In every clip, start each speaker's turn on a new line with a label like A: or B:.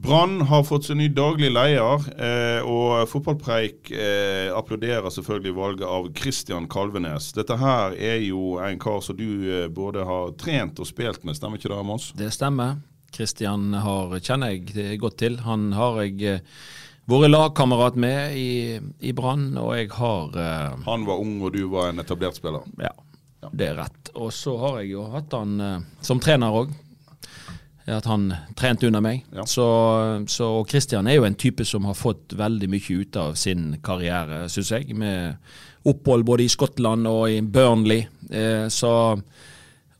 A: Brann har fått seg ny daglig leder, eh, og Fotballpreik eh, applauderer selvfølgelig valget av Christian Kalvenes. Dette her er jo en kar som du eh, både har trent og spilt med, stemmer ikke det, Mons?
B: Det stemmer. Kristian har, kjenner jeg godt til. Han har jeg eh, vært lagkamerat med i, i Brann, og jeg har eh,
A: Han var ung, og du var en etablert spiller.
B: Ja, det er rett. Og så har jeg jo hatt han eh, som trener òg. At han trente under meg.
A: Ja.
B: Så, så Christian er jo en type som har fått veldig mye ut av sin karriere, syns jeg. Med opphold både i Skottland og i Burnley. Eh, så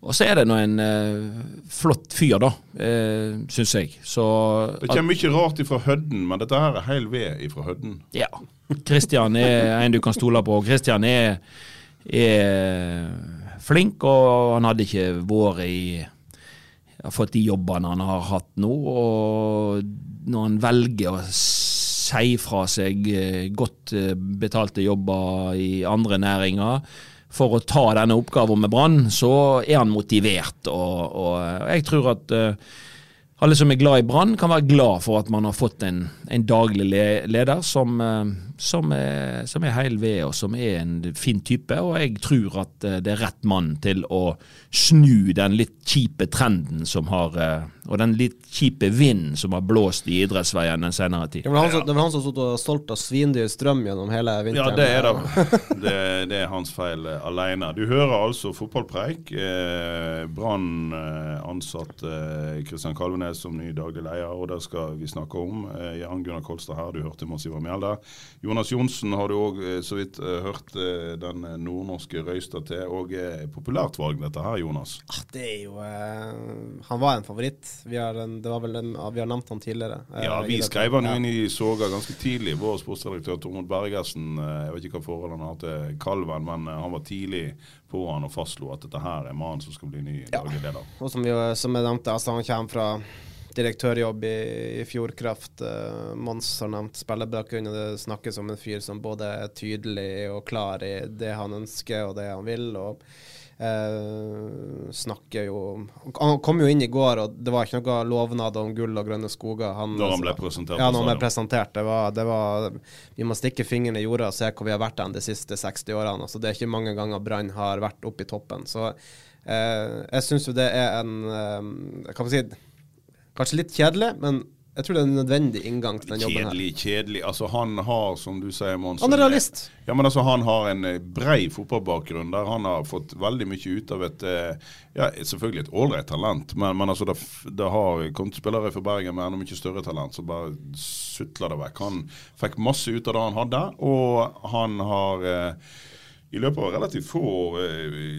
B: og så er det nå en eh, flott fyr, da, eh, syns jeg. Så
A: Det kommer mye rart ifra Hødden, men dette her er heil ved ifra Hødden.
B: ja. Christian er en du kan stole på. Christian er, er flink, og han hadde ikke vært i har fått de jobbene han har hatt nå. Og når han velger å si fra seg eh, godt eh, betalte jobber i andre næringer for å ta denne oppgaven med Brann, så er han motivert. Og, og jeg tror at eh, alle som er glad i Brann, kan være glad for at man har fått en, en daglig leder som, eh, som, er, som er heil ved, og som er en fin type. Og jeg tror at eh, det er rett mann til å snu den litt kjipe trenden som har eh, Og den litt kjipe vinden som har blåst i idrettsveien den senere tid.
C: Det var han som, han som stod og solgte svindyr strøm gjennom hele vinteren?
A: Ja, det er det. Det, det er hans feil alene. Du hører altså fotballpreik. Eh, Brann ansatte eh, Kristian Kalvenes som ny daglig leder, og det skal vi snakke om. Eh, Jan Gunnar Kolstad her, du hørte Mons Ivar Mjelde. Jonas Johnsen har du òg eh, så vidt eh, hørt den nordnorske røysta til. Og populært valg dette her, Jonas.
C: Ah, Det er jo eh, Han var en favoritt. Vi har, en, det var vel en, vi har nevnt han tidligere.
A: Ja, vi skrev han jo inn i Soga ganske tidlig. Vår sportsredaktør Tormod Bergersen, jeg vet ikke hva forhold han har til Kalven, men han var tidlig på han og fastslo at dette her er mannen som skal bli ny daglig leder.
C: Og som, vi, som jeg nevnte, altså han kommer fra direktørjobb i, i Fjordkraft. Uh, Mons har nevnt spillerbakgrunn, og det snakkes om en fyr som både er tydelig og klar i det han ønsker og det han vil. og eh, snakker jo Han kom jo inn i går, og det var ikke noe lovnader om gull og grønne skoger. Han,
A: Når han ble presentert
C: Ja, når han ble presentert. Det var, det var Vi må stikke fingeren i jorda og se hvor vi har vært den de siste 60 årene. Altså, det er ikke mange ganger Brann har vært oppe i toppen. Så eh, jeg syns jo det er en eh, Kan man si Kanskje litt kjedelig, men jeg tror det er en nødvendig inngang til den jobben her.
A: Kjedelig, kjedelig. Altså Han har, som du sier, Mons
C: Han er realist.
A: Ja, men altså Han har en eh, brei fotballbakgrunn der han har fått veldig mye ut av et eh, Ja, selvfølgelig et ålreit talent, men, men altså det, det har kommet spillere fra Bergen med enda mye større talent som bare sutler det vekk. Han fikk masse ut av det han hadde, og han har eh, i løpet av relativt få år eh,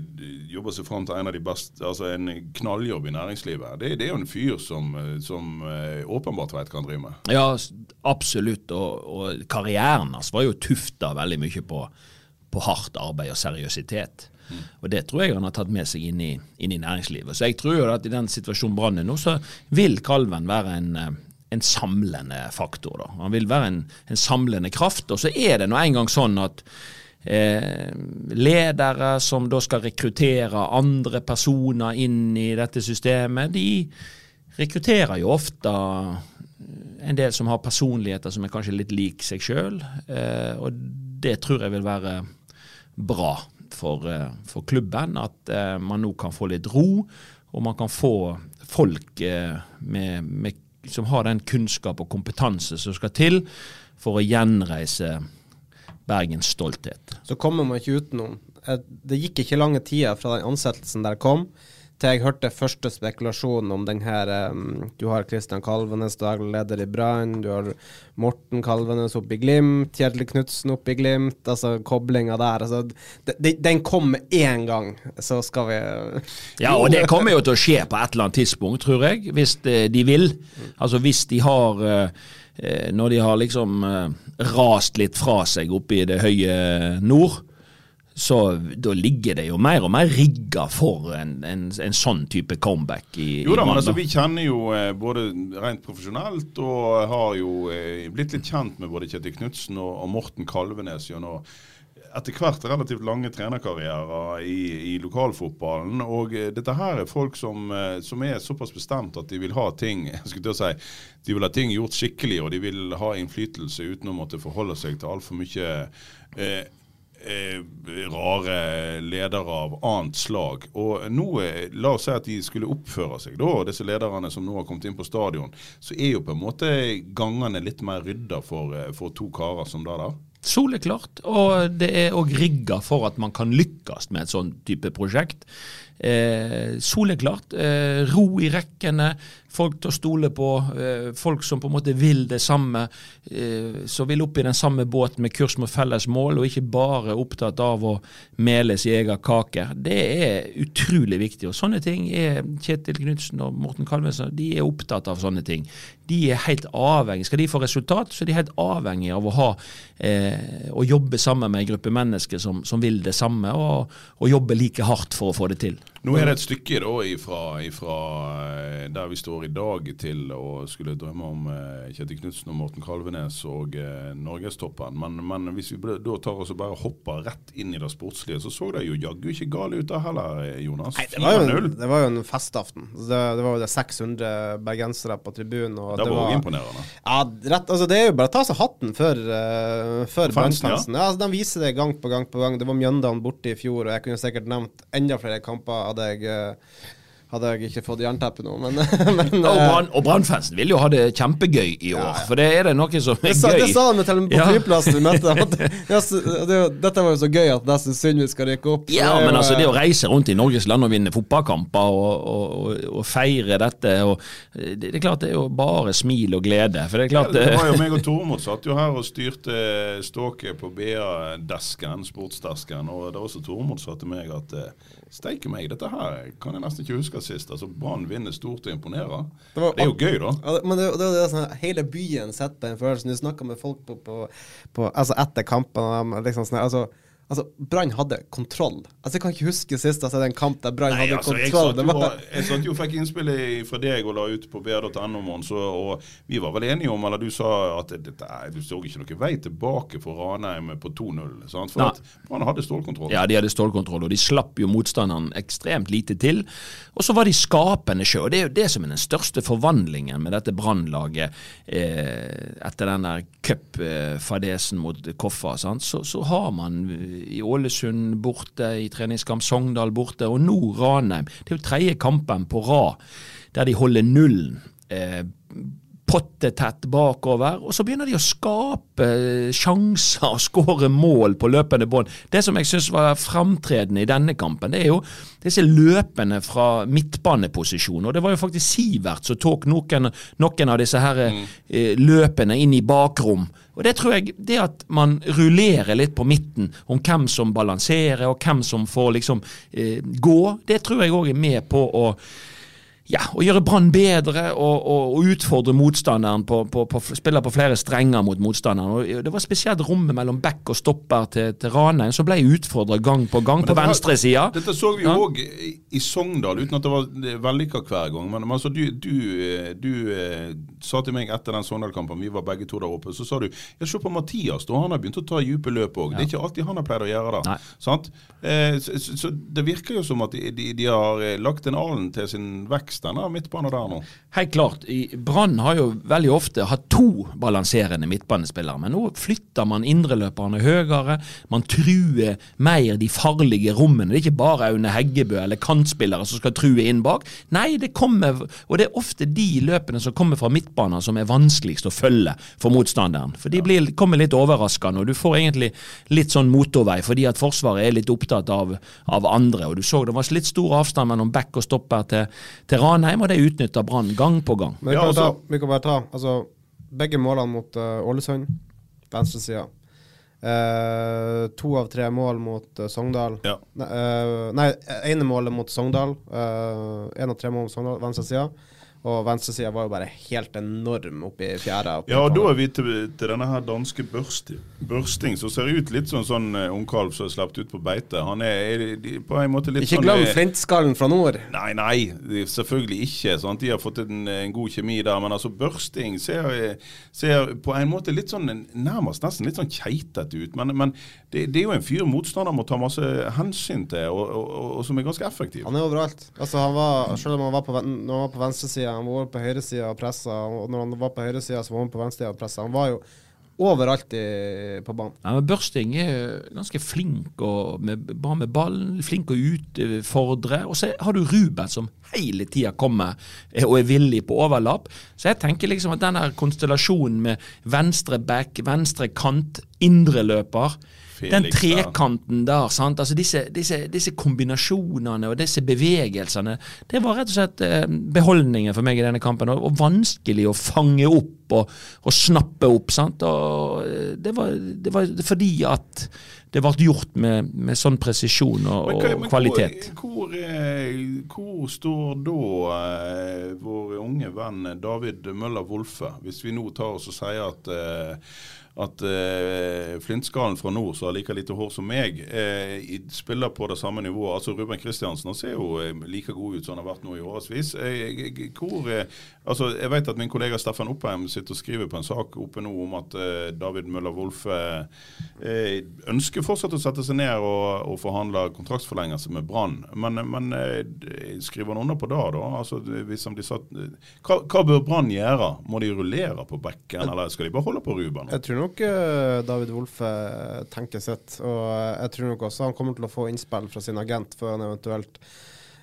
A: jobba seg fram til en av de beste, altså en knalljobb i næringslivet. Det, det er jo en fyr som, eh, som eh, åpenbart vet hva han driver med.
B: Ja, absolutt. Og, og karrieren hans var jo tufta veldig mye på, på hardt arbeid og seriøsitet. Og det tror jeg han har tatt med seg inn i, inn i næringslivet. Så jeg tror jo at i den situasjonen Brann er nå, så vil Kalven være en, en samlende faktor. Da. Han vil være en, en samlende kraft. Og så er det nå engang sånn at eh, ledere som da skal rekruttere andre personer inn i dette systemet, de rekrutterer jo ofte en del som har personligheter som er kanskje litt lik seg sjøl. Eh, og det tror jeg vil være bra for, eh, for klubben. At eh, man nå kan få litt ro, og man kan få folk eh, med, med som har den kunnskap og kompetanse som skal til for å gjenreise Bergens stolthet.
C: Så kommer man ikke utenom. Det gikk ikke lange tida fra den ansettelsen der kom, til jeg hørte første spekulasjonen om den her Du har Kristian Kalvenes, daglig leder i Brann. Du har Morten Kalvenes oppe i Glimt. Kjetil Knutsen oppe i Glimt. Altså koblinga der. Altså, de, de, den kom med én gang, så skal vi
B: Ja, og det kommer jo til å skje på et eller annet tidspunkt, tror jeg, hvis eh, de vil. Altså hvis de har eh, Når de har liksom eh, rast litt fra seg oppe i det høye nord, så da ligger det jo mer og mer rigga for en, en, en sånn type comeback i,
A: Jo da, men altså, vi kjenner jo eh, både rent profesjonelt og har jo eh, blitt litt kjent med både Kjetil Knutsen og, og Morten Kalvenes gjennom etter hvert relativt lange trenerkarrierer i, i lokalfotballen. Og eh, dette her er folk som, eh, som er såpass bestemt at de vil ha ting jeg skulle til å si, de vil ha ting gjort skikkelig, og de vil ha innflytelse uten å måtte forholde seg til altfor mye eh, eh, rare ledere av annet slag. Og nå, La oss si at de skulle oppføre seg, da, disse lederne som nå har kommet inn på stadion. Så er jo på en måte gangene litt mer rydda for, for to karer som det der.
B: Soleklart. Og det er òg rigga for at man kan lykkes med et sånn type prosjekt. Eh, soleklart. Eh, ro i rekkene, folk til å stole på. Eh, folk som på en måte vil det samme. Eh, som vil opp i den samme båten med kurs mot felles mål, og ikke bare opptatt av å mele sin egen kake. Det er utrolig viktig. Og sånne ting er Kjetil Knutsen og Morten Kalvesen de er opptatt av sånne ting. De er helt avhengig. Skal de få resultat, så er de helt avhengig av å ha eh, å jobbe sammen med en gruppe mennesker som, som vil det samme, og, og jobbe like hardt for å få det til.
A: Nå er det et stykke da ifra, ifra eh, der vi står i dag til å skulle drømme om eh, Kjetil Knutsen og Morten Kalvenes og eh, norgestoppen. Men, men hvis vi da tar oss og bare hopper rett inn i det sportslige, så så det jo jaggu ikke gale ut da heller, Jonas.
C: Nei, det var jo en, det var jo en festaften. Det, det var jo det 600 bergensere på tribunen.
A: Det var òg imponerende.
C: Ja, rett, altså det er jo bare å ta seg hatten for, uh, for
A: Fansen,
C: ja. Ja. altså, de viser det gang på gang på gang. Det var Mjøndalen borte i fjor, og jeg kunne sikkert nevnt enda flere kamper hadde jeg, eh, hadde jeg ikke fått jernteppe nå, men, men
B: Og
C: eh,
B: og Brannfansen vil jo ha det kjempegøy i år, for det er det noe som er
C: det sa,
B: gøy.
C: det sa de til og med på
B: Ja.
C: flyplassen vi møtte at- Ja, det, dette var jo så gøy at nesten synd vi skal rykke opp.
B: Ja, men altså det å
C: eh,
B: reise rundt i Norges land og vinne fotballkamper og, og, og, og feire dette og det, det er klart det er jo bare smil og glede. For det er klart
A: det var jo
B: eh,
A: meg og Tormod satt jo her og styrte ståket på BA-desken, sportsdesken, og det var også Tormod sa til meg at eh, steike meg, dette her kan jeg nesten ikke huske sist. Altså Brann vinner stort og imponerer.
C: Det var-
A: Det er jo gøy, da.
C: Ja, men det, det, det sånn, hele byen setter en den følelsen. Du snakker med folk på, på, på altså etter kampen, liksom sånn, altså, altså Brann hadde kontroll. Altså Jeg kan ikke huske sist altså, en kamp der Brann hadde
A: altså, jeg
C: kontroll.
A: satt jo,
C: var,
A: jeg satt jo fikk innspillet fra deg og la ut på br.no, Mons, og, og vi var vel enige om, eller du sa at er- du så ikke noen vei tilbake for Ranheim på 2-0. sant? For
B: Nei.
A: at Brann hadde stålkontroll.
B: Ja, de hadde stålkontroll, og de slapp jo motstanderen ekstremt lite til. Og så var de skapende sjøl. Det er jo det som er den største forvandlingen med dette Brannlaget eh, etter den der cupfadesen mot Koffa. Sant? Så, så har man i Ålesund borte, i treningskamp Sogndal borte, og nå Ranheim. Det er jo tredje kampen på rad der de holder nullen. Eh, pottetett bakover, og så begynner de å skape sjanser og skåre mål på løpende bånd. Det som jeg syns var fremtredende i denne kampen, det er jo disse løpene fra midtbaneposisjon. Og det var jo faktisk Sivert som tok noen, noen av disse her mm. løpene inn i bakrom. Og det tror jeg, det at man rullerer litt på midten om hvem som balanserer og hvem som får liksom eh, gå, det tror jeg òg er med på å ja, å gjøre Brann bedre og, og, og utfordre motstanderen på, på, på spiller på flere strenger mot motstanderen. Og det var spesielt rommet mellom back og stopper til, til Ranheim som ble utfordra gang på gang på
A: dette var-
B: venstresida.
A: Dette så vi jo
B: Ja.
A: i, Sogndal, uten at det var vellykka hver gang. Men, men altså, du, du, du eh, sa til meg etter den Sogndal-kampen, vi var begge to der oppe, så sa du ja, se på Mathias, da, han har begynt å ta dype løp òg. Det er ikke alltid han har pleid å gjøre det. Sant? Eh, så, så, så det virker jo som at de, de, de har eh, lagt en alen til sin vekst denne midtbanen der nå.
B: Helt klart. Brann har jo veldig ofte hatt to balanserende midtbanespillere, men nå flytter man indreløperne høyere. Man truer mer de farlige rommene. Det er ikke bare Aune Heggebø eller kantspillere som skal true inn bak. Nei, det kommer, og det er ofte de løpene som kommer fra midtbanen som er vanskeligst å følge for motstanderen. For de blir, kommer litt overraskende, og du får egentlig litt sånn motorvei fordi at Forsvaret er litt opptatt av, av andre. og Du så det var litt stor avstand mellom back og stopper til, til Ranheim, og det utnytta Brann gang på gang.
C: Men vi kan,
A: ja,
C: ta, vi kan bare ta altså, begge målene mot uh, Ålesund, venstresida. Uh, to av tre mål mot uh, Sogndal.
A: Ja.
C: Ne, uh, nei, ene målet mot Sogndal. Én av tre mål mot Sogndal, venstresida. Og venstresida var jo bare helt enorm oppi fjæra. oppi
A: Ja, og da er vi til, til denne her danske børsti, Børsting, som ser ut litt som en sånn uh, ungkalv som er sluppet ut på beite. Han er, er de, på en måte litt
C: Ikke
A: sånn
C: glem
A: eh,
C: flintskallen fra nord.
A: Nei, nei, er selvfølgelig ikke. Sant? De har fått en, en god kjemi der. Men altså, Børsting ser, ser på en måte litt sånn nærmest nesten litt sånn keitete ut. Men, men det, det er jo en fyr motstander må ta masse hensyn til, og, og, og, og som er ganske effektiv.
C: Han er overalt. Altså han var, selv om han var på, når han var på venstresida, han var på høyresida og pressa. Og når han var på høyresida, så var han på venstresida og pressa. Han var jo overalt i, på banen.
B: Ja, men Børsting er ganske flink og med, bra med ballen, flink å utfordre. Og så har du Ruben som hele tida kommer eh, og er villig på overlapp. Så jeg tenker liksom at den konstellasjonen med venstre back, venstre kant, indreløper
A: Felix der.
B: trekanten der, sant? Altså disse, disse, disse kombinasjonene og disse bevegelsene, det var rett og slett eh, beholdningen for meg i denne kampen. Og, og vanskelig å fange opp og, og snappe opp. sant? Eh, det var, det var fordi at det ble gjort med, med sånn presisjon og,
A: Men
B: og
A: men
B: kvalitet.
A: Hvor, hvor, eh, hvor står da eh, vår unge venn David Møller Wolfe, hvis vi nå tar oss og sier at eh, at eh, flintskallen fra nord, som har like lite hår som meg, eh, spiller på det samme nivået. Altså Ruben Kristiansen ser jo eh, like god ut som han har vært nå i årevis. Eh, hvor, eh, altså, jeg vet at min kollega Steffen Oppheim sitter og skriver på en sak oppe nå om at eh, David Møller Wolfe eh, ønsker fortsatt å sette seg ned og, og forhandle kontraktsforlengelse med Brann. Men, men eh, skriver han under på det, da? Altså, hvis han blir satt, hva, hva bør Brann gjøre? Må de rullere på bekken, eller skal de bare holde på Ruben?
C: Jeg tror nok eh, David Wolfe tenker sitt. Og jeg tror nok også han kommer til å få innspill fra sin agent før han eventuelt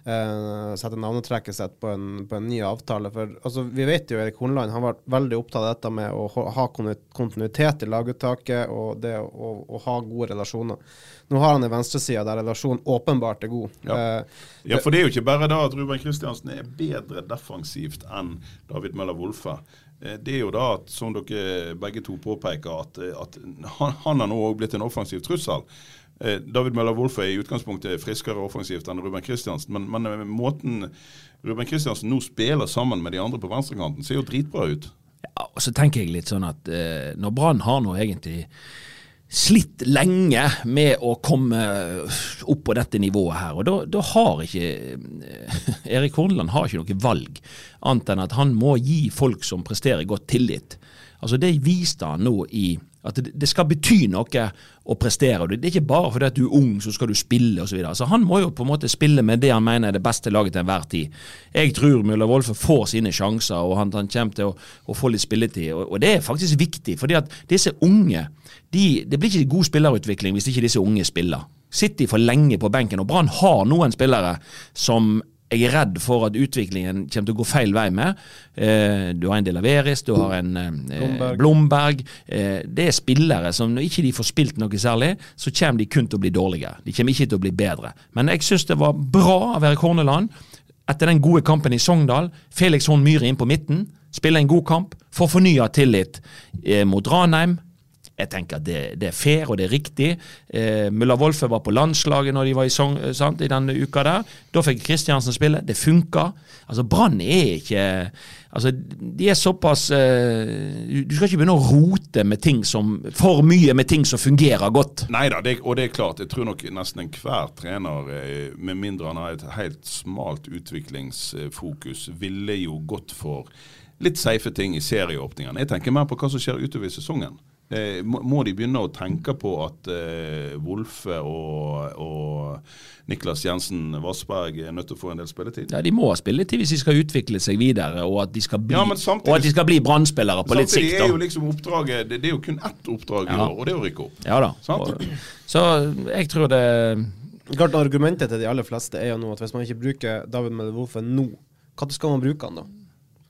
C: eh, setter navnetrekket sitt på en, på en ny avtale. For altså, vi vet jo Erik Hornland har vært veldig opptatt av dette med å ha- kontinuitet i laguttaket og det å, å, å ha gode relasjoner. Nå har han en venstreside der relasjonen åpenbart er god.
A: Ja.
C: Eh,
A: Ja, for det er jo ikke bare da at Ruben Kristiansen er bedre defensivt enn David Møller Wolfe. Eh, Det er jo da at, som dere begge to påpeker, at, eh, at han, har nå òg blitt en offensiv trussel. Eh, David Møller Wolfe er i utgangspunktet friskere offensivt enn Ruben Kristiansen, men, men måten Ruben Kristiansen nå spiller sammen med de andre på venstrekanten, ser jo dritbra ut.
B: Ja, og så tenker jeg litt sånn at når Brann har nå egentlig slitt lenge med å komme opp på dette nivået her, og da, har ikke eh, Erik Horneland har ikke noe valg annet enn at han må gi folk som presterer godt, tillit. Altså Det viste han nå i at det, skal bety noe å prestere. Det er ikke bare fordi at du er ung, så skal du spille osv. Så han må jo på en måte spille med det han mener er det beste laget til enhver tid. Jeg tror Mulla Wolfe får sine sjanser, og han, han kommer til å, å få litt spilletid. Og, og det er faktisk viktig, fordi at disse unge de, Det blir ikke god spillerutvikling hvis ikke disse unge spiller. Sitter de for lenge på benken, og Brann har noen spillere som jeg er redd for at utviklingen kommer til å gå feil vei med. Eh, du har en Delaveris, du har en eh,
C: Blomberg.
B: Blomberg. Eh, det er spillere som når ikke de får spilt noe særlig, så kommer de kun til å bli dårligere. De kommer ikke til å bli bedre. Men jeg syns det var bra av Erik Horneland. Etter den gode kampen i Sogndal, Felix Horn Myhre inn på midten, spiller en god kamp, får fornya tillit eh, mot Ranheim. Jeg tenker at det, det er fair og det er riktig. Eh, Mulla Wolfe var på landslaget når de var i, Sogn, eh, sant, i denne uka der. Da fikk Kristiansen spille. Det funka. Altså, Brann er ikke Altså, de er såpass eh, Du skal ikke begynne å rote med ting som for mye med ting som fungerer godt.
A: Nei da, og det er klart. Jeg tror nok nesten enhver trener, eh, med mindre han har et helt smalt utviklingsfokus, ville jo gått for litt safe ting i serieåpningene. Jeg tenker mer på hva som skjer utover i sesongen. Eh, må, må de begynne å tenke på at eh, Wolfe og, og Niklas Jensen Vassberg er nødt til å få en del spilletid?
B: Ja, De må ha spilletid hvis de skal utvikle seg videre, og at de skal bli,
A: Ja, samtidig-
B: de skal bli brannspillere på litt
A: Samtidig
B: sikt.
A: er jo liksom oppdraget Det, det er jo kun ett oppdrag i år, og det er å rykke opp.
B: Ja da. Og, så jeg tror det
C: Klart Argumentet til de aller fleste er jo nå at hvis man ikke bruker David Medewofe nå, hva skal man bruke han da?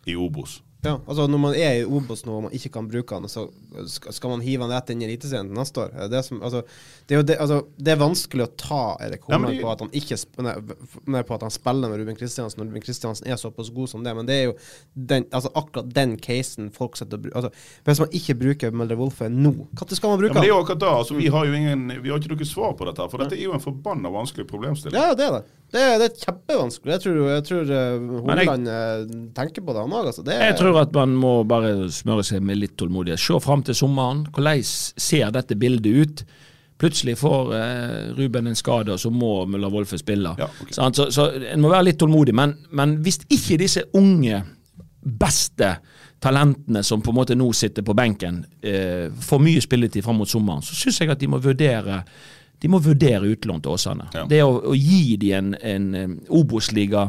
A: I Obos.
C: Ja, altså Når man er i Obos nå og man ikke kan bruke han, så skal man hive han rett inn i Eliteserien neste år? Er Det, det, som, altså, det, er jo det, altså, det er vanskelig å ta Erik
A: Ja, de...
C: På at han ikke nei, på at han spiller med Ruben Kristiansen, når Ruben Kristiansen er såpass god som det. Men det er jo den, altså, akkurat den casen folk setter altså, Hvis man ikke bruker Mulder Wolfe nå, når skal man
A: Ja,
C: bruke
A: men det er jo akkurat da, altså, vi har jo ingen, vi har ikke noe svar på dette, for dette er jo en forbanna vanskelig problemstilling.
C: Ja, det er det. Det er, det er kjempevanskelig. Jeg tror, jeg tror uh,
B: jeg-
C: eh, tenker på det, han òg. Altså. Det er-
B: Jeg tror at man må bare smøre seg med litt tålmodighet. Se fram til sommeren. Hvordan ser dette bildet ut? Plutselig får eh, Ruben en skade, og så må Møller Wolfe spille.
A: Ja, okay.
B: så, Så, så en må være litt tålmodig. Men, men hvis ikke disse unge, beste talentene som på en måte nå sitter på benken, eh, får mye spilletid fram mot sommeren, så syns jeg at de må vurdere de må vurdere utlån til Åsane.
A: Ja.
B: Det å, å gi dem en, en, eh, Obos-liga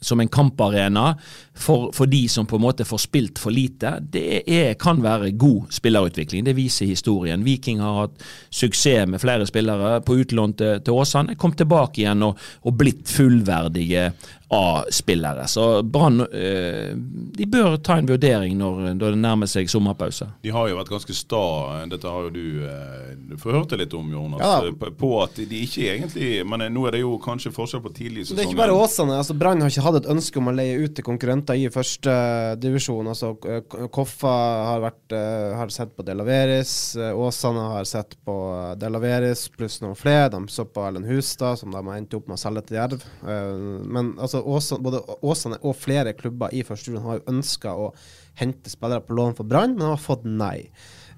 B: som en kamparena for, for de som på en måte får spilt for lite, det er, kan være god spillerutvikling. Det viser historien. Viking har hatt suksess med flere spillere på utlån til, til Åsane. Kom tilbake igjen og, og blitt fullverdige A-spillere. Så Brann eh, de bør ta en vurdering når, når det nærmer seg sommerpause.
A: De har jo vært ganske sta, dette har jo du eh, forhørt deg litt om, Jonas,
C: Ja.
A: eh, på, at de ikke egentlig Men nå er det jo kanskje forskjell på tidlig sesong
C: Det er ikke bare Åsane. altså Brann har ikke hatt et ønske om å leie ut til konkurrenter i første divisjon. Altså, Koffa har, vært, har sett på Delaveris. Åsane har sett på Delaveris pluss noen flere. De så på Erlend Hustad, som de har endt opp med å selge til Jerv. Men altså, Åsane, både Åsane og flere klubber i førsterunden har jo ønska å hente spillere på lån for Brann, men har fått nei.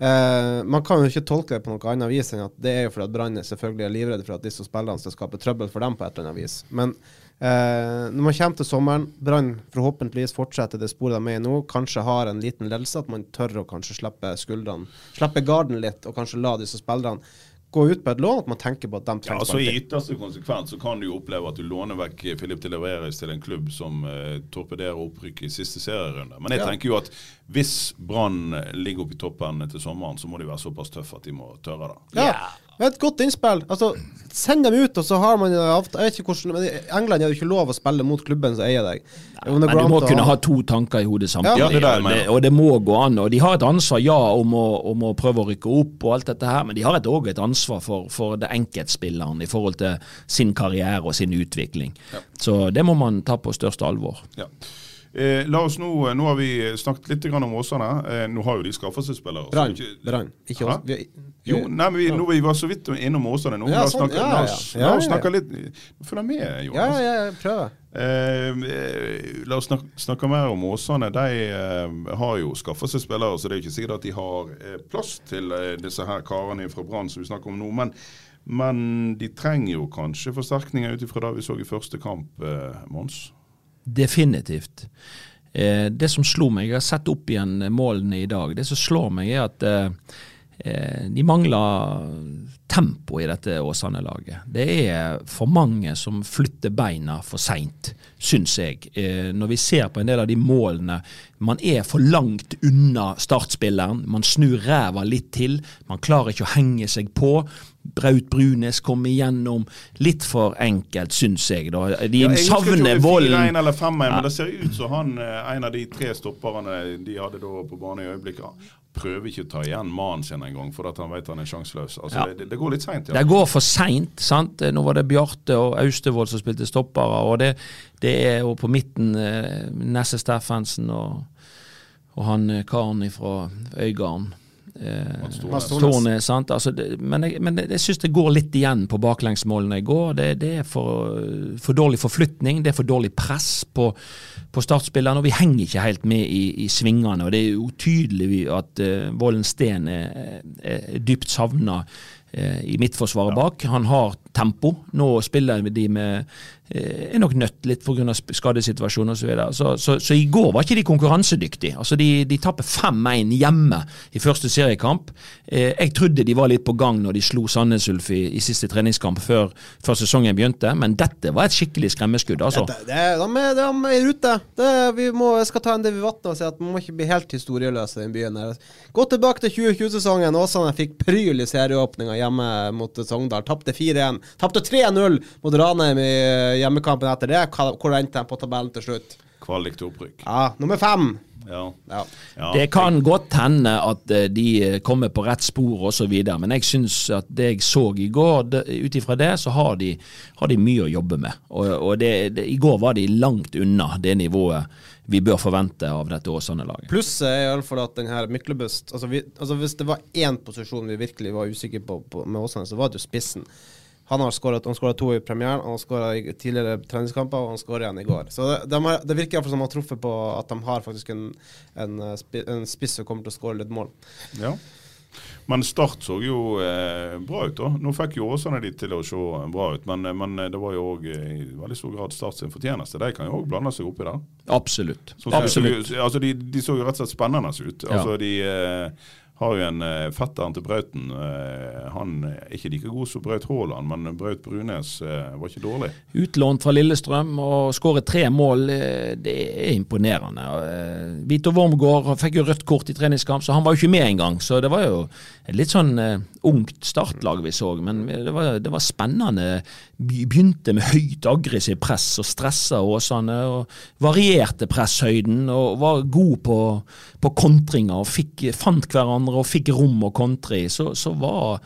C: Uh, man kan jo ikke tolke det på noe annet vis enn at det er jo fordi at Brann selvfølgelig er livredd for at disse spillerne skal skape trøbbel for dem på et eller annet vis. Men Uh, når man kommer til sommeren, Brann forhåpentligvis fortsetter det sporet de er i nå, kanskje har en liten ledelse, at man tør å kanskje slippe skuldrene, slippe garden litt, og kanskje la disse spillerne gå ut på et lån, at man tenker på at de
A: Ja,
C: trenger
A: altså I ytterste konsekvens så kan du jo oppleve at du låner vekk Filip Tileveres til en klubb som eh, torpederer opprykket i siste serierunde. Men jeg
C: Ja.
A: tenker jo at hvis Brann ligger oppe i toppen til sommeren, så må de være såpass tøffe at de må tørre det.
C: Ja, det er et godt innspill. Altså, Send dem ut, og så har man avtale Jeg vet ikke hvordan men I England er det ikke lov å spille mot klubben som eier deg. Nei,
B: Men du må kunne ha to tanker i hodet samtidig.
C: Ja,
A: det der,
B: og, det, og det må gå an. Og de har et ansvar, ja, om å, om å prøve å rykke opp og alt dette her, men de har òg et ansvar for, for det enkeltspilleren i forhold til sin karriere og sin utvikling. Så det må man ta på største alvor.
A: Ja. Eh, la oss nå, nå har vi snakket litt grann om Åsane. Eh, nå har jo de skaffet seg spillere.
C: Brann.
A: ikke-
C: Brann. Ikke oss. Vi,
A: Jo, nei, men vi, nå vi var så vidt innom Åsane nå.
C: Ja, sånn,
A: snakke,
C: ja, ja. Ja,
A: la oss
C: ja,
A: snakke litt Følg med, Jonas.
C: ja, ja, prøver.
A: Eh, eh, la oss snakke, snakke mer om Åsane. De eh, har jo skaffet seg spillere, så det er ikke sikkert at de har eh, plass til eh, disse her karene fra Brann som vi snakker om nå. Men, men de trenger jo kanskje forsterkninger ut ifra det vi så i første kamp, eh, Mons.
B: Definitivt. Eh, det som slo meg, jeg har sett opp igjen målene i dag, det som slår meg er at eh, eh, de mangler tempo i dette Åsane-laget. Det er for mange som flytter beina for seint, syns jeg. Eh, når vi ser på en del av de målene Man er for langt unna startspilleren. Man snur ræva litt til. Man klarer ikke å henge seg på. Braut Brunes kom igjennom. Litt for enkelt, syns jeg. da. De
A: Ja, jeg
B: savner
A: er 4-1
B: volden.
A: eller 5-1, men det ser ut som han, eh, en av de tre stopperne de hadde da på banen i øyeblikket, prøver ikke å ta igjen mannen sin engang, for at han vet han er sjanseløs. Altså,
B: Ja.
A: det, det går litt seint.
B: Det går for seint. sant? Nå var det Bjarte og Austevoll som spilte stoppere. og Det, det er jo på midten eh, Nesse Steffensen og, og han eh, karen fra Øygarden. Eh.
A: Tornes,
B: sant? Altså, det, men jeg, men jeg syns det går litt igjen på baklengsmålene i går. Det, det er for, for dårlig forflytning, det er for dårlig press på, på startspillerne. Og vi henger ikke helt med i, i svingene. og Det er jo tydelig at uh, Vollen Steen er, er dypt savna eh, i midtforsvaret bak. Han har tempo. Nå spiller de med eh, er nok nødt litt pga. skadesituasjonen osv. Så, videre. så, så Så i går var ikke de konkurransedyktige. Altså De, de tapper 5-1 hjemme i første seriekamp. Eh, jeg trodde de var litt på gang når de slo Sandnes Ulf i, i siste treningskamp før, før sesongen begynte, men dette var et skikkelig skremmeskudd. altså.
C: Det, det, de, er, de er i rute. Det, vi må, jeg skal ta en Davy Vatne og si at man må ikke bli helt historieløs i den byen. her. Gå tilbake til 2020-sesongen. Åsane fikk pryl i serieåpninga hjemme mot Sogndal. Tapte 4-1. Tapte 3-0 mot Ranheim i eh, hjemmekampen etter det. Hvor endte de på tabellen til slutt?
A: Kvalik til opprykk.
C: Ja, nummer fem.
A: Ja.
C: Ja.
B: Det kan godt hende at eh, de eh, kommer på rett spor osv., men jeg syns at det jeg så i går, det- ut ifra det, så har de, har de mye å jobbe med. Og, og det, det, I går var de langt unna det nivået vi bør forvente av dette Åsane-laget.
C: Plusset er iallfall at denne Myklebust altså, vi, altså Hvis det var én posisjon vi virkelig var usikre på, på med Åsane, så var det jo spissen. Han har skåret han skåret to i premieren, han har skåra i tidligere treningskamper, og han skåret igjen i går. Så det, de har, det virker iallfall som de har truffet på at de har faktisk en, en, eh, en spiss som kommer til å skåre litt mål.
A: Ja. Men Start så jo eh, bra ut, da. Nå fikk jo Åsane de til å se bra ut, men, men det var jo òg i veldig stor grad Start sin fortjeneste. De kan jo òg blande seg oppi der.
B: Absolutt.
A: Så,
B: Absolutt.
A: Altså, de, de så jo rett og slett spennende ut.
B: Ja.
A: Altså, de eh, har jo en eh, fetteren til Brauten. Eh, han er ikke like god som Braut Haaland, men Braut Brunes eh, var ikke dårlig.
B: Utlånt fra Lillestrøm og skåret tre mål, eh, det er imponerende. Eh, Vito Wormgård fikk jo rødt kort i treningskamp, så han var jo ikke med engang. Så det var jo et litt sånn eh, ungt startlag vi så, men det var, det var spennende. Begynte med høyt aggressivt press og stressa Åsane. og Varierte presshøyden og var god på, på kontringer og fikk, fant hverandre og fikk rom kontre i. Så, så var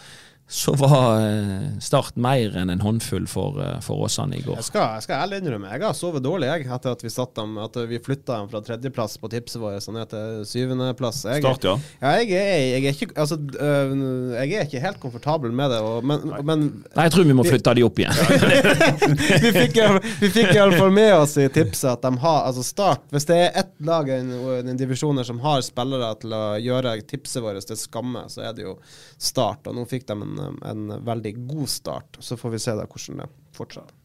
B: så var eh, Start mer enn en håndfull for, eh, for Åsane i går.
C: Jeg skal, jeg skal ærlig innrømme, jeg har sovet dårlig jeg, etter at vi satt dem, at vi flytta dem fra tredjeplass på tipset vårt og ned til syvendeplass. Jeg-
A: Start, ja.
C: Ja, jeg er, jeg er ikke Altså, øh, jeg er ikke helt komfortabel med det, og, men, men
B: Nei, jeg tror vi må flytte de opp igjen.
C: vi fikk, i- vi fikk iallfall med oss i tipset at de har Altså Start Hvis det er ett lag i en, en divisjon som har spillere til å gjøre tipset vårt til skamme, så er det jo Start. Og nå fikk de en, en veldig god start. Så får vi se da hvordan det fortsetter.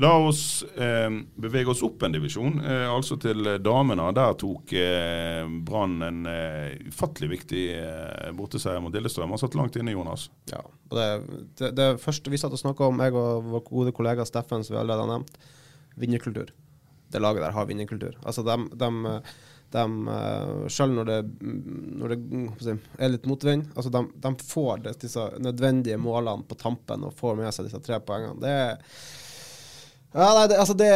A: La oss eh, bevege oss opp en divisjon, eh, altså til eh, damene. Der tok eh, Brann en eh, ufattelig viktig eh, borteseier mot Lillestrøm. Han satt langt inne, Jonas.
C: Ja, og det, det, det første vi satt og snakka om, jeg og vår gode kollega Steffen, som vi allerede har nevnt, vinnerkultur. Det laget der har vinnerkultur. Altså, de, de, de Selv når det, når det er litt motvind, altså de, de får disse nødvendige målene på tampen og får med seg disse tre poengene. Det er ja, nei, det, altså det,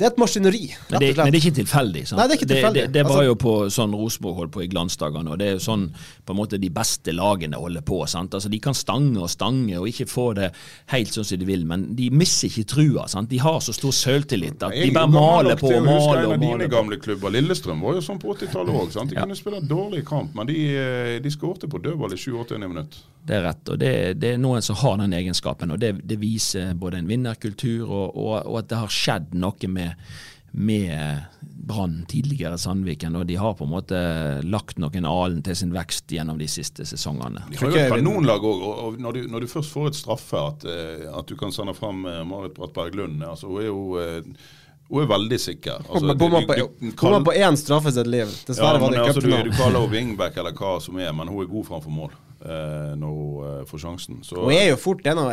C: det er et maskineri, rett og slett.
B: men det er ikke tilfeldig. sant?
C: Nei, det er ikke tilfeldig.
B: Det, det, var
C: Altså-
B: jo på sånn Rosenborg holdt på i glansdagene, og det er jo sånn på en måte de beste lagene holder på. sant? Altså De kan stange og stange og ikke få det helt sånn som de vil, men de mister ikke trua. sant? De har så stor selvtillit at de bare maler på og maler
A: En av dine gamle klubber, Lillestrøm, var jo sånn på 80-tallet òg. De
B: Ja.
A: kunne spille dårlig kamp, men de, eh, de skårte på dødball i 7-8 minutt.
B: Det er rett, og det, det er noen som har den egenskapen. og Det, det viser både en vinnerkultur og, og, og at det har skjedd noe med, med Brann tidligere Sandviken. Og de har på en måte lagt noen alen til sin vekst gjennom de siste sesongene.
A: De har jo et kanonlag òg, og, og når, du, når du først får et straffe, at, eh, at du kan sende fram eh, Marit Brattberg Lund altså Hun er jo eh, hun er veldig sikker. Altså,
C: bomma på, én straffe i sitt liv.
A: Ja,
C: Dessverre var det cupfinale.
A: altså, du, du kaller henne wingback eller hva som er, men hun er god framfor mål når hun eh, får sjansen. Så,
C: Hun er jo fort en av,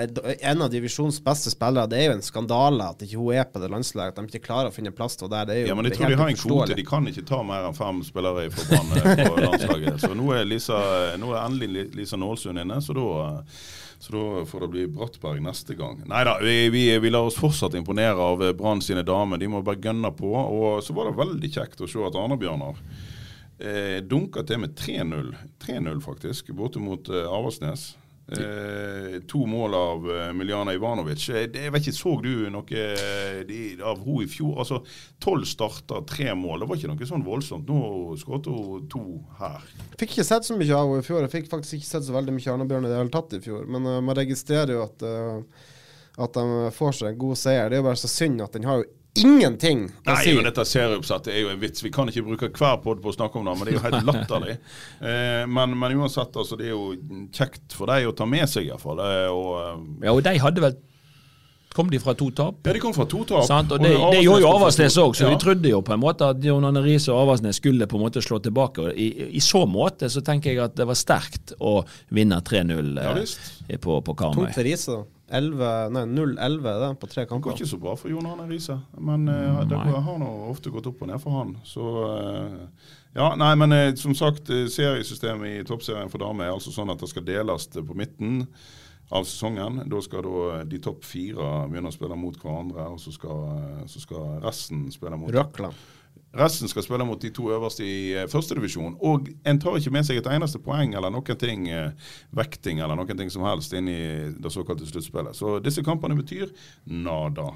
C: en av divisjons beste spillere. Det er jo en skandale at ikke hun er på det landslaget. At de ikke klarer å finne plass til henne der. Det er jo
A: ja, men jeg tror de har en kvote. De kan ikke ta mer enn fem spillere fra Brann eh, på landslaget. Så nå er, Lisa, nå er endelig Lisa Nålsund inne, så da eh, så da får det bli Brattberg neste gang. Nei da, vi, vi, vi lar oss fortsatt imponere av eh, Brann sine damer. De må bare gønne på. Og så var det veldig kjekt å se at Arne-Bjørnar eh, dunka til med 3-0. 3-0 faktisk, borte mot eh, Avaldsnes. Eh, to mål av eh, Miljana Ivanovic. Eh, det- jeg vet ikke, Så du noe eh, de, av henne i fjor? Altså, Tolv starter, tre mål. Det var ikke noe sånn voldsomt. Nå skåret hun to her.
C: Fikk ikke sett så mye av henne i fjor. Jeg fikk faktisk ikke sett så veldig mye Arne-Bjørn i det hele tatt i fjor. Men uh, man registrerer jo at, uh, at de får seg en god seier. Det er jo bare så synd at den har jo ingenting å
A: Nei,
C: si.
A: men dette serieoppsettet er jo en vits. Vi kan ikke bruke hver podd på å snakke om det, men det er jo helt latterlig. Eh, men, men uansett, altså, det er jo kjekt for deg å ta med seg, iallfall. Eh, og, eh,
B: Ja, og de hadde vel kom de fra to tap.
A: Ja, de kom fra to tap.
B: Sant? Og det,
A: Og
B: det gjorde jo Avaldsnes òg, så
A: Ja.
B: vi trodde jo på en måte at Jon Arne Riise og Avaldsnes skulle på en måte slå tilbake. Og I, I så måte så tenker jeg at det var sterkt å vinne 3-0
A: Ja,
B: eh, på, på Karmøy.
C: Tungt for Riise, da. 11 Nei, 0-11 det, på tre kamper.
A: Det går ikke så bra for Jon Arne Riise, men uh, det har nå ofte gått opp og ned for han. Så uh, Ja, nei, men uh, som sagt, seriesystemet i toppserien for damer er altså sånn at det skal deles på midten av sesongen. Da skal da de topp fire begynne å spille mot hverandre, og så skal, så skal resten spille mot
C: Røkla.
A: Resten skal spille mot de to øverste i eh, førstedivisjon. Og en tar ikke med seg et eneste poeng eller noen ting, eh, vekting eller noen ting som helst inn i det såkalte sluttspillet. Så disse kampene betyr nada.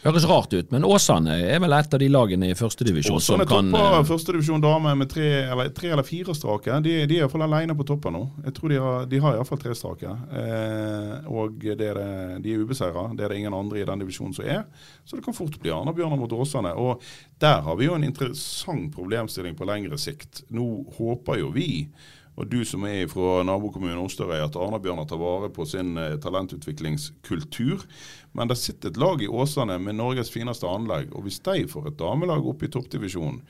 B: Høres rart ut, men Åsane er vel et av de lagene i førstedivisjon som kan
A: Åsane
B: eh,
A: førstedivisjon damer med tre eller, tre eller fire strake. De, de er iallfall alene på toppen nå. Jeg tror De har, de har iallfall tre strake. Eh, og det er det, de er ubeseira. Det er det ingen andre i den divisjonen som er. Så det kan fort bli Arna-Bjørnar mot Åsane. Og der har vi jo en interessant problemstilling på lengre sikt. Nå håper jo vi og du som er fra nabokommunen Osterøy, at Arna-Bjørnar tar vare på sin eh, talentutviklingskultur. Men det sitter et lag i Åsane med Norges fineste anlegg. Og hvis de får et damelag opp i toppdivisjonen,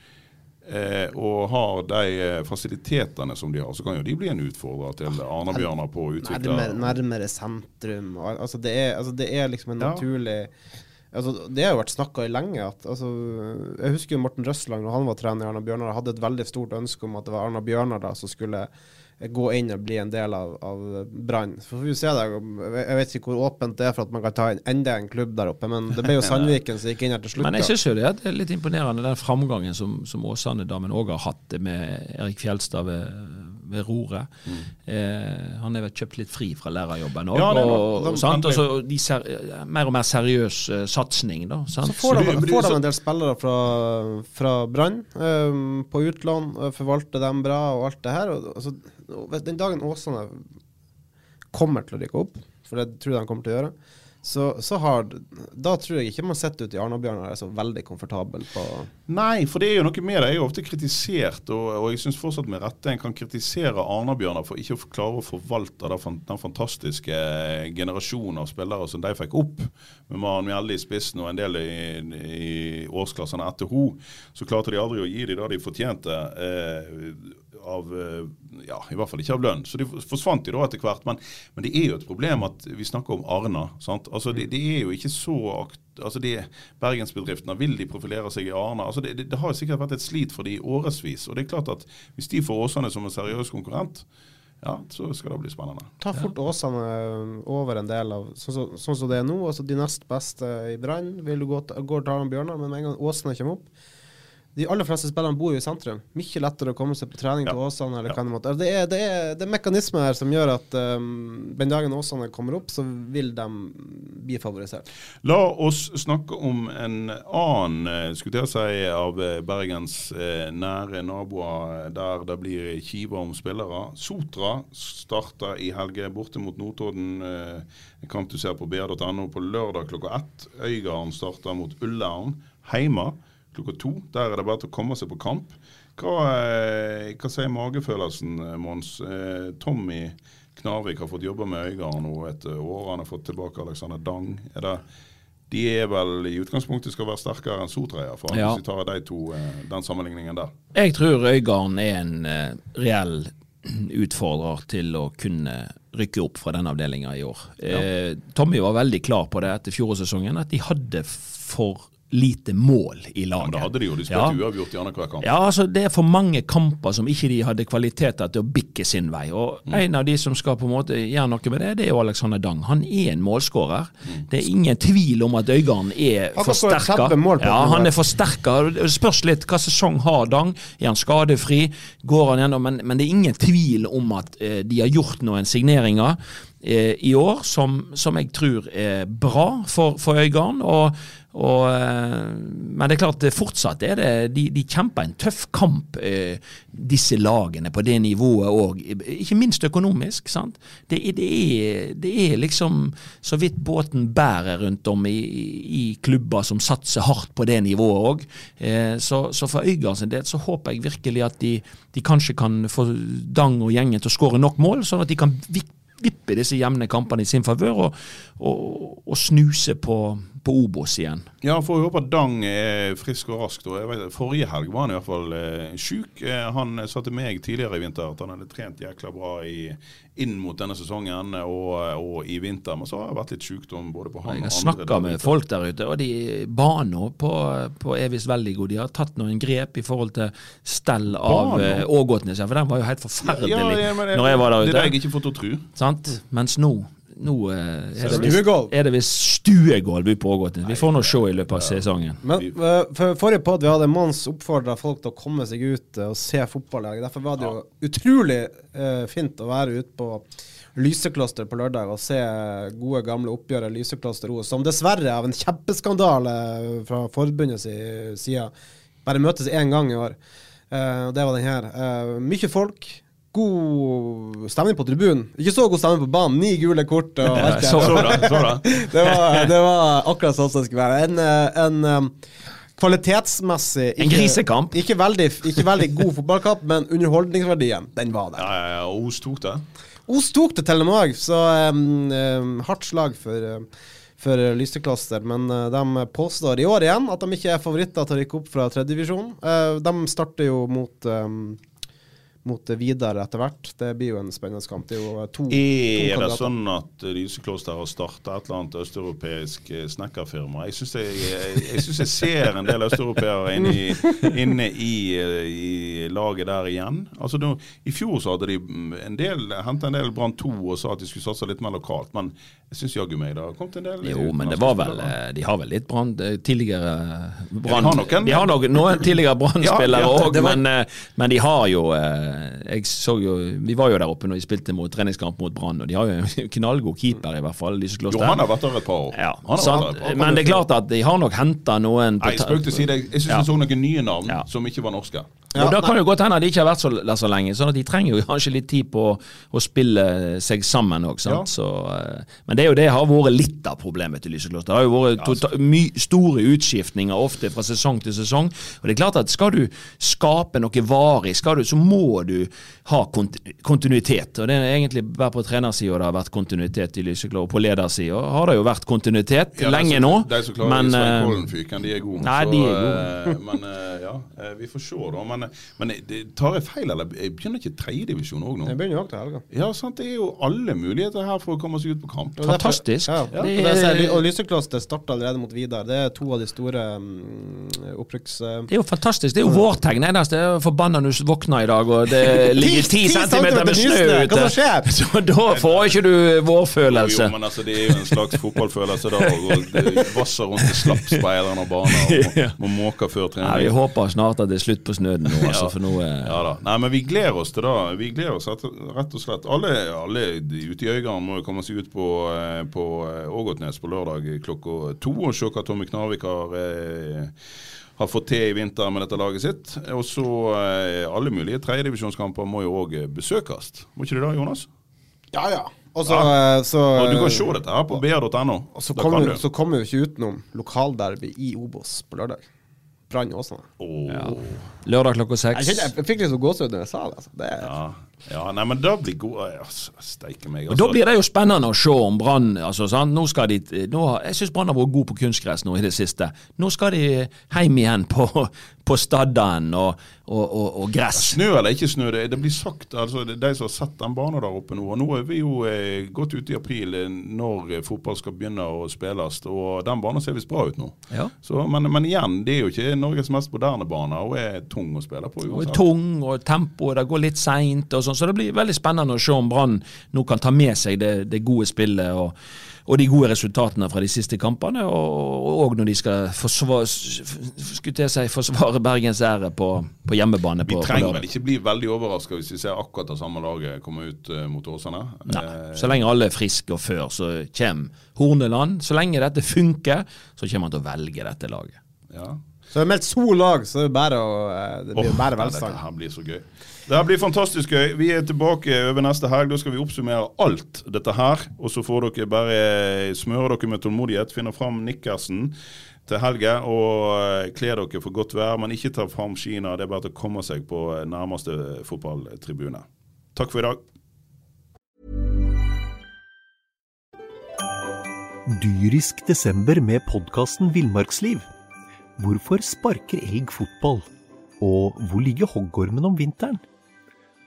A: eh, og har de eh, fasilitetene som de har, så kan jo de bli en utfordrer til Arna-Bjørnar på å utvikle
C: Nærmere, nærmere sentrum. Altså det, er, altså det er liksom en
A: Ja.
C: Altså Det har jo vært snakka i lenge. At, altså, jeg husker jo Morten Røsland, når han var trener i Arna Bjørnar, hadde et veldig stort ønske om at det var Arna Bjørnar da som skulle gå inn og bli en del av, av Brann. Så får vi se det. Jeg vet ikke hvor åpent det er for at man kan ta inn enda en klubb der oppe, men det ble jo Sandviken som gikk inn her til slutt.
B: Men jeg
C: synes
B: syns jo det det er litt imponerende den framgangen som, som Åsane-damen òg har hatt med Erik Fjelstad ved, ved roret. Eh, han er vel kjøpt litt fri fra lærerjobben òg.
A: Mm. Ja,
B: og, og, sant? og så ser, mer og mer seriøs uh, satsing, da. Sant?
C: Så får de, får de en del spillere fra, fra Brann um, på utlån, forvalter dem bra og alt det her. Og, altså, den dagen Åsane kommer til å rykke opp, for det tror jeg de kommer til å gjøre, så, så har Da tror jeg ikke man sitter ute i Arna-Bjørnar er så veldig komfortabel på
A: Nei, for det er jo noe med det. Jeg er jo ofte kritisert, og, og jeg syns fortsatt med rette en kan kritisere Arna-Bjørnar for ikke å klare å forvalte den, fantastiske generasjonen av spillere som de fikk opp, med Maren Mjelde i spissen og en del i, i årsklassene etter henne. Så klarte de aldri å gi dem det de fortjente. Eh, av eh, Ja, i hvert fall ikke av lønn. Så de forsvant jo da etter hvert. Men, men det er jo et problem at vi snakker om Arna. sant? Altså Det, det er jo ikke så akt altså de Bergensbedriftene, vil de profilere seg i Arna? altså det, det, det har jo sikkert vært et slit for de i årevis. Og det er klart at hvis de får Åsane som en seriøs konkurrent, ja, så skal det bli spennende.
C: Ta fort Åsane over en del av Sånn som sånn så det er nå. altså De nest beste i Brann vil du gå til, går til Arna-Bjørnar, men med en gang Åsane kommer opp De aller fleste spillerne bor jo i sentrum. Mye lettere å komme seg på trening
A: Ja.
C: til Åsane. eller
A: Ja.
C: hva det måtte det, er, det, er, det er mekanismer her som gjør at um, den dagen Åsane kommer opp, så vil de bli favorisert.
A: La oss snakke om en annen eh, skulle jeg si, av eh, Bergens eh, nære naboer der det blir kiver om spillere. Sotra starta i helge borte mot Notodden. Eh, kamp du ser på br.no på lørdag klokka ett. Øygarden starta mot Ullern hjemme klokka to. Der er det bare til å komme seg på kamp. Hva, eh, hva sier magefølelsen, eh, Mons? Eh, Tommy Knarvik har fått jobbe med Øygarden nå et år. Han har fått tilbake Alexander Dang. Er det de er vel i utgangspunktet skal være sterkere enn Sotreia, for
B: Ja.
A: Hvis vi tar de to, den sammenligningen der.
B: Jeg tror Øygarden er en reell utfordrer til å kunne rykke opp fra den avdelinga i år. Eh, Tommy var veldig klar på det etter fjorårssesongen, at de hadde for lite mål i
A: Ja,
B: laget.
A: men det hadde de jo. De spilte
B: Ja.
A: uavgjort i annenhver kamp.
B: Ja, altså Det er for mange kamper som ikke de hadde kvaliteter til å bikke sin vei. Og
A: Mm.
B: En av de som skal på en måte gjøre noe med det, det er jo Alexander Dang. Han er en målskårer.
A: Mm.
B: Det er ingen tvil om at Øygarden er forsterka.
C: 30 mål på
B: Ja, han er forsterka. Det spørs litt hva sesong har Dang. Er han skadefri? Går han gjennom? Men, men det er ingen tvil om at eh, de har gjort noen signeringer eh, i år som, som jeg tror er bra for, for Øygarden. Og, og, eh, men det er klart, fortsatt er det De, de kjemper en tøff kamp, eh, disse lagene, på det nivået òg. Ikke minst økonomisk. sant? Det, det, er, det er liksom så vidt båten bærer rundt om i, i klubber som satser hardt på det nivået òg. Eh, så, så for Øygarden del så håper jeg virkelig at de, de kanskje kan få Dang og gjengen til å skåre nok mål, sånn at de kan vippe disse jevne kampene i sin favør og, og, og snuse på, på Obos igjen.
A: Ja, får håpe at Dang er frisk og rask. Jeg vet, forrige helg var han i hvert fall eh, sjuk. Eh, han sa til meg tidligere i vinter at han hadde trent jækla bra i, inn mot denne sesongen og, og i vinter. Men så har det vært litt sjukdom både på han
B: Jeg
A: og andre.
B: snakka
A: der
B: med folk der ute, og de baner på, på Evis god. De har tatt noen grep i forhold til stell av eh, Ågotnes, for den var jo helt forferdelig
A: Ja, ja, det-
B: når jeg var der
A: Det
B: ute.
A: har jeg ikke fått å tro.
B: Sant? Mens nå nå eh, er det visst-
C: Stuegolv.
B: er det visst stuegolv ute på Ågotnes. Vi får nå se i løpet av sesongen.
C: Men eh, for forrige podd vi hadde Mons oppfordra folk til å komme seg ut eh, og se fotball. Derfor var det jo utrolig fint å være ute på Lysekloster på lørdag og se gode, gamle oppgjøret Lysekloster O, som dessverre av en kjempeskandale fra forbundets side bare møtes én gang i år. Eh, det var den her. Eh, mye folk. God stemning på tribunen. Ikke så god stemning på banen. Ni gule kort og alt
B: så
A: Så da, så bra.
C: det, var, det var akkurat sånn som det skulle være. En, eh, en kvalitetsmessig kvalitetsmessig
B: En grisekamp.
C: Ikke veldig, ikke veldig god fotballkamp, men underholdningsverdien, den var der.
A: Ja, ja, ja, Os tok det.
C: Os tok det til og med så um, hardt slag for, for Lysekloster. Men de påstår i år igjen at de ikke er favoritter til å rykke opp fra tredjedivisjon. Uh, de starter jo mot um, mot Vidar etter hvert. Det blir jo en spennende kamp. Det er jo to, to, to
A: Er det sånn at Lysekloster har starta et eller annet østeuropeisk eh, snekkerfirma? Jeg syns jeg, jeg, jeg, jeg ser en del østeuropeere inne, i, inne i, eh, i laget der igjen. Altså nå, I fjor så hadde de mm, en del henta en del Brann 2 og sa at de skulle satse litt mer lokalt. Men jeg syns jaggu meg det har kommet en del
B: Jo, men det var vel eh, De har vel litt brann tidligere brann
A: de har noen,
B: De har noen, noen tidligere Brann-spillere
A: Ja, ja,
B: òg,
A: det var-
B: men, men de har jo Jeg så jo Vi var jo der oppe når de spilte mot treningskamp mot Brann, og de har jo en knallgod keeper, i hvert fall.
A: Jo, han har vært der et par år.
B: Ja,
A: Han har vært der et par.
B: Men det er klart at de har nok henta noen på
A: Nei, spøk til side. Jeg syns
B: Ja.
A: jeg så noen nye navn
B: Ja.
A: som ikke var norske.
C: Ja,
B: og Da kan det godt hende at de ikke har vært så, der så lenge, sånn at de trenger jo kanskje litt tid på å spille seg sammen òg.
A: Ja.
B: Men det er jo det har vært litt av problemet til Lysekloster. Det har jo vært tota- my, store utskiftninger ofte fra sesong til sesong. Og det er klart at skal du skape noe varig, skal du, så må du ha kont kontinuitet. Og det er egentlig bare på trenersida det har vært kontinuitet i Lysekloster. Og på ledersida har det jo vært kontinuitet
A: Ja,
B: lenge
A: så,
B: nå.
A: De som klarer
B: men,
A: Svein
B: eh,
A: Kollenfyken, de er gode.
B: nei,
A: så,
B: de er
A: gode. men eh, ja, eh, vi får se, da. Men, men tar jeg feil, eller jeg begynner ikke tredjedivisjon òg nå?
C: Jeg begynner jo også til helga.
A: Ja, sant. Det er jo alle muligheter her for å komme seg ut på kamp.
B: Fantastisk.
C: Ja,
B: Ja.
C: Det er, og Lysekloster starter allerede mot Vidar. Det er to av de store um, opprykks... eh,
B: Det er jo fantastisk. Det er jo vårtegn. Eneste er forbanna når du våkner i dag og det ligger ti centimeter med snø ute. Så da får ikke du vårfølelse.
A: Jo, men altså, det er jo en slags fotballfølelse da. Og vasser rundt i slappspeideren og baner og må, må måke før
B: Nei,
A: trening.
B: vi håper snart at det er slutt på snøen nå, altså, for nå eh,
A: Ja da. Nei, men vi gleder oss til det. Vi gleder oss rett, rett og slett. Alle, alle ute i Øygarden må jo komme seg ut på, eh, på eh, Ågotnes på lørdag klokka to og se hva Tommy Knarvik har eh, har fått til i vinter med dette laget sitt. Og så eh, alle mulige tredjedivisjonskamper må jo òg besøkes. Må ikke det da, Jonas?
C: Ja, ja. Og så, eh, så,
A: Og du kan se dette her på br.no.
C: så kommer så kommer vi jo ikke utenom lokalderby i Obos på lørdag. Brann Åsane.
A: Åh.
B: Lørdag klokka seks.
C: Jeg, jeg fikk litt så gåsehud da jeg sa det. Altså. det er,
A: Ja. Ja, nei, men det blir god altså, Steike meg.
B: Og Da blir det jo spennende å se om Brann altså, sant? Nå skal de, nå, Jeg syns Brann har vært god på kunstgress nå i det siste. Nå skal de hjem igjen på, på Stadden og, og, og, og gress.
A: Snø eller ikke snø, det, det blir sagt altså det De som har sett den banen der oppe nå. og Nå er vi jo eh, godt ute i april eh, når eh, fotball skal begynne å spilles. Og den banen ser visst bra ut nå.
B: Ja.
A: Så, men, men igjen, det er jo ikke Norges mest moderne bane og er tung å spille på.
B: Og er tung, og tempoet det går litt seint. og sånn, Så det blir veldig spennende å se om Brann nå kan ta med seg det, det gode spillet og, og de gode resultatene fra de siste kampene. Og, og når de skal forsvare, skulle si, forsvare Bergens ære på, på hjemmebane på, vi
A: trenger vel ikke bli veldig overraska hvis vi ser akkurat det samme laget komme ut eh, mot Åsane.
B: Nei,
A: Eh,
B: så lenge alle er friske og før, så kommer Horneland. Så lenge dette funker, så kommer han til å velge dette laget.
A: ja.
C: Så det er meldt to lag, så det er bare, å, eh, det blir
A: Åh,
C: bare velstand.
A: Dette her blir så gøy. Det her blir fantastisk gøy. Vi er tilbake over neste helg. Da skal vi oppsummere alt dette her. Og så får dere bare smøre dere med tålmodighet. Finne fram nikkersen til helga og eh, kle dere for godt vær. Men ikke ta fram skiene. Det er bare til å komme seg på nærmeste fotballtribune. Takk for i dag.
D: dyrisk desember med podkasten Villmarksliv. Hvorfor sparker elg fotball? Og hvor ligger hoggormen om vinteren?